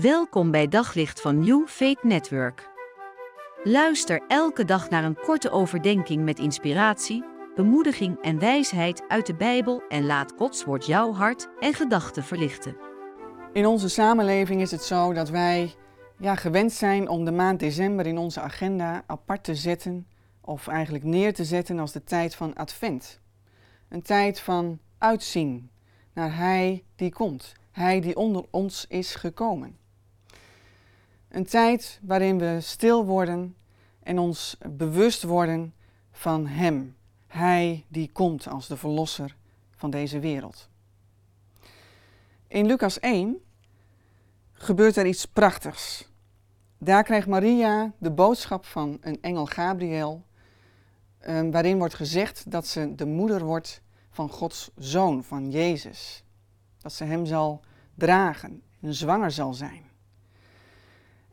Welkom bij Daglicht van New Faith Network. Luister elke dag naar een korte overdenking met inspiratie, bemoediging en wijsheid uit de Bijbel en laat Gods woord jouw hart en gedachten verlichten. In onze samenleving is het zo dat wij ja, gewend zijn om de maand december in onze agenda apart te zetten, of eigenlijk neer te zetten als de tijd van Advent. Een tijd van uitzien naar Hij die komt, Hij die onder ons is gekomen. Een tijd waarin we stil worden en ons bewust worden van Hem, Hij die komt als de Verlosser van deze wereld. In Lucas 1 gebeurt er iets prachtigs. Daar krijgt Maria de boodschap van een engel Gabriel, eh, waarin wordt gezegd dat ze de moeder wordt van Gods zoon, van Jezus. Dat ze hem zal dragen en zwanger zal zijn.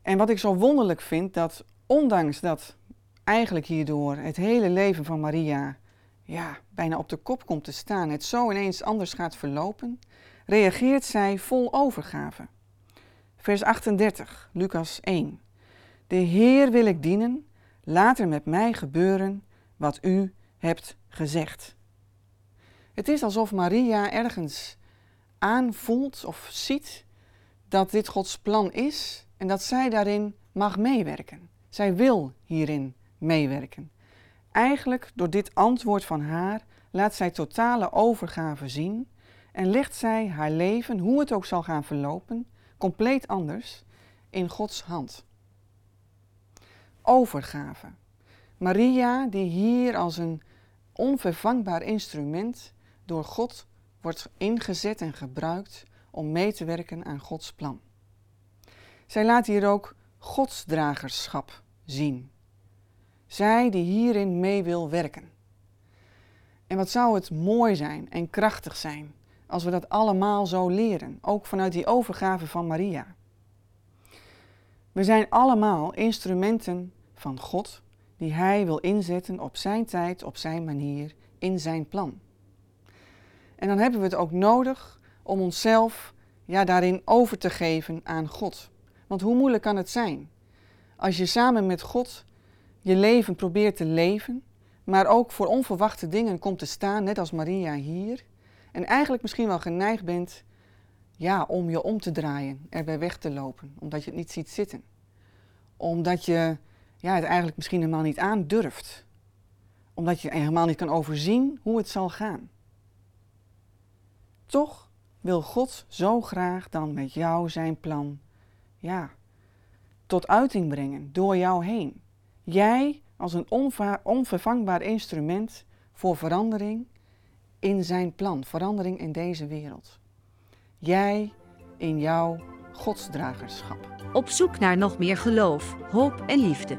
En wat ik zo wonderlijk vind, dat ondanks dat eigenlijk hierdoor het hele leven van Maria ja, bijna op de kop komt te staan, het zo ineens anders gaat verlopen, reageert zij vol overgave. Vers 38, Lucas 1. De Heer wil ik dienen, laat er met mij gebeuren wat u hebt gezegd. Het is alsof Maria ergens aanvoelt of ziet dat dit Gods plan is en dat zij daarin mag meewerken. Zij wil hierin meewerken. Eigenlijk door dit antwoord van haar laat zij totale overgave zien en legt zij haar leven, hoe het ook zal gaan verlopen, compleet anders in Gods hand. Overgave. Maria, die hier als een onvervangbaar instrument door God wordt ingezet en gebruikt om mee te werken aan Gods plan. Zij laat hier ook godsdragerschap zien. Zij die hierin mee wil werken. En wat zou het mooi zijn en krachtig zijn als we dat allemaal zo leren, ook vanuit die overgave van Maria. We zijn allemaal instrumenten van God die Hij wil inzetten op Zijn tijd, op Zijn manier, in Zijn plan. En dan hebben we het ook nodig om onszelf ja, daarin over te geven aan God. Want hoe moeilijk kan het zijn als je samen met God je leven probeert te leven, maar ook voor onverwachte dingen komt te staan, net als Maria hier, en eigenlijk misschien wel geneigd bent ja, om je om te draaien, erbij weg te lopen, omdat je het niet ziet zitten. Omdat je ja, het eigenlijk misschien helemaal niet aandurft. Omdat je helemaal niet kan overzien hoe het zal gaan. Toch wil God zo graag dan met jou zijn plan, ja, tot uiting brengen door jou heen. Jij als een onvervangbaar instrument voor verandering in zijn plan, verandering in deze wereld. Jij in jouw godsdragerschap. Op zoek naar nog meer geloof, hoop en liefde.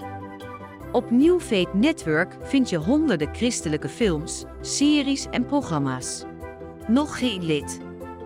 Op New Network vind je honderden christelijke films, series en programma's. Nog geen lid?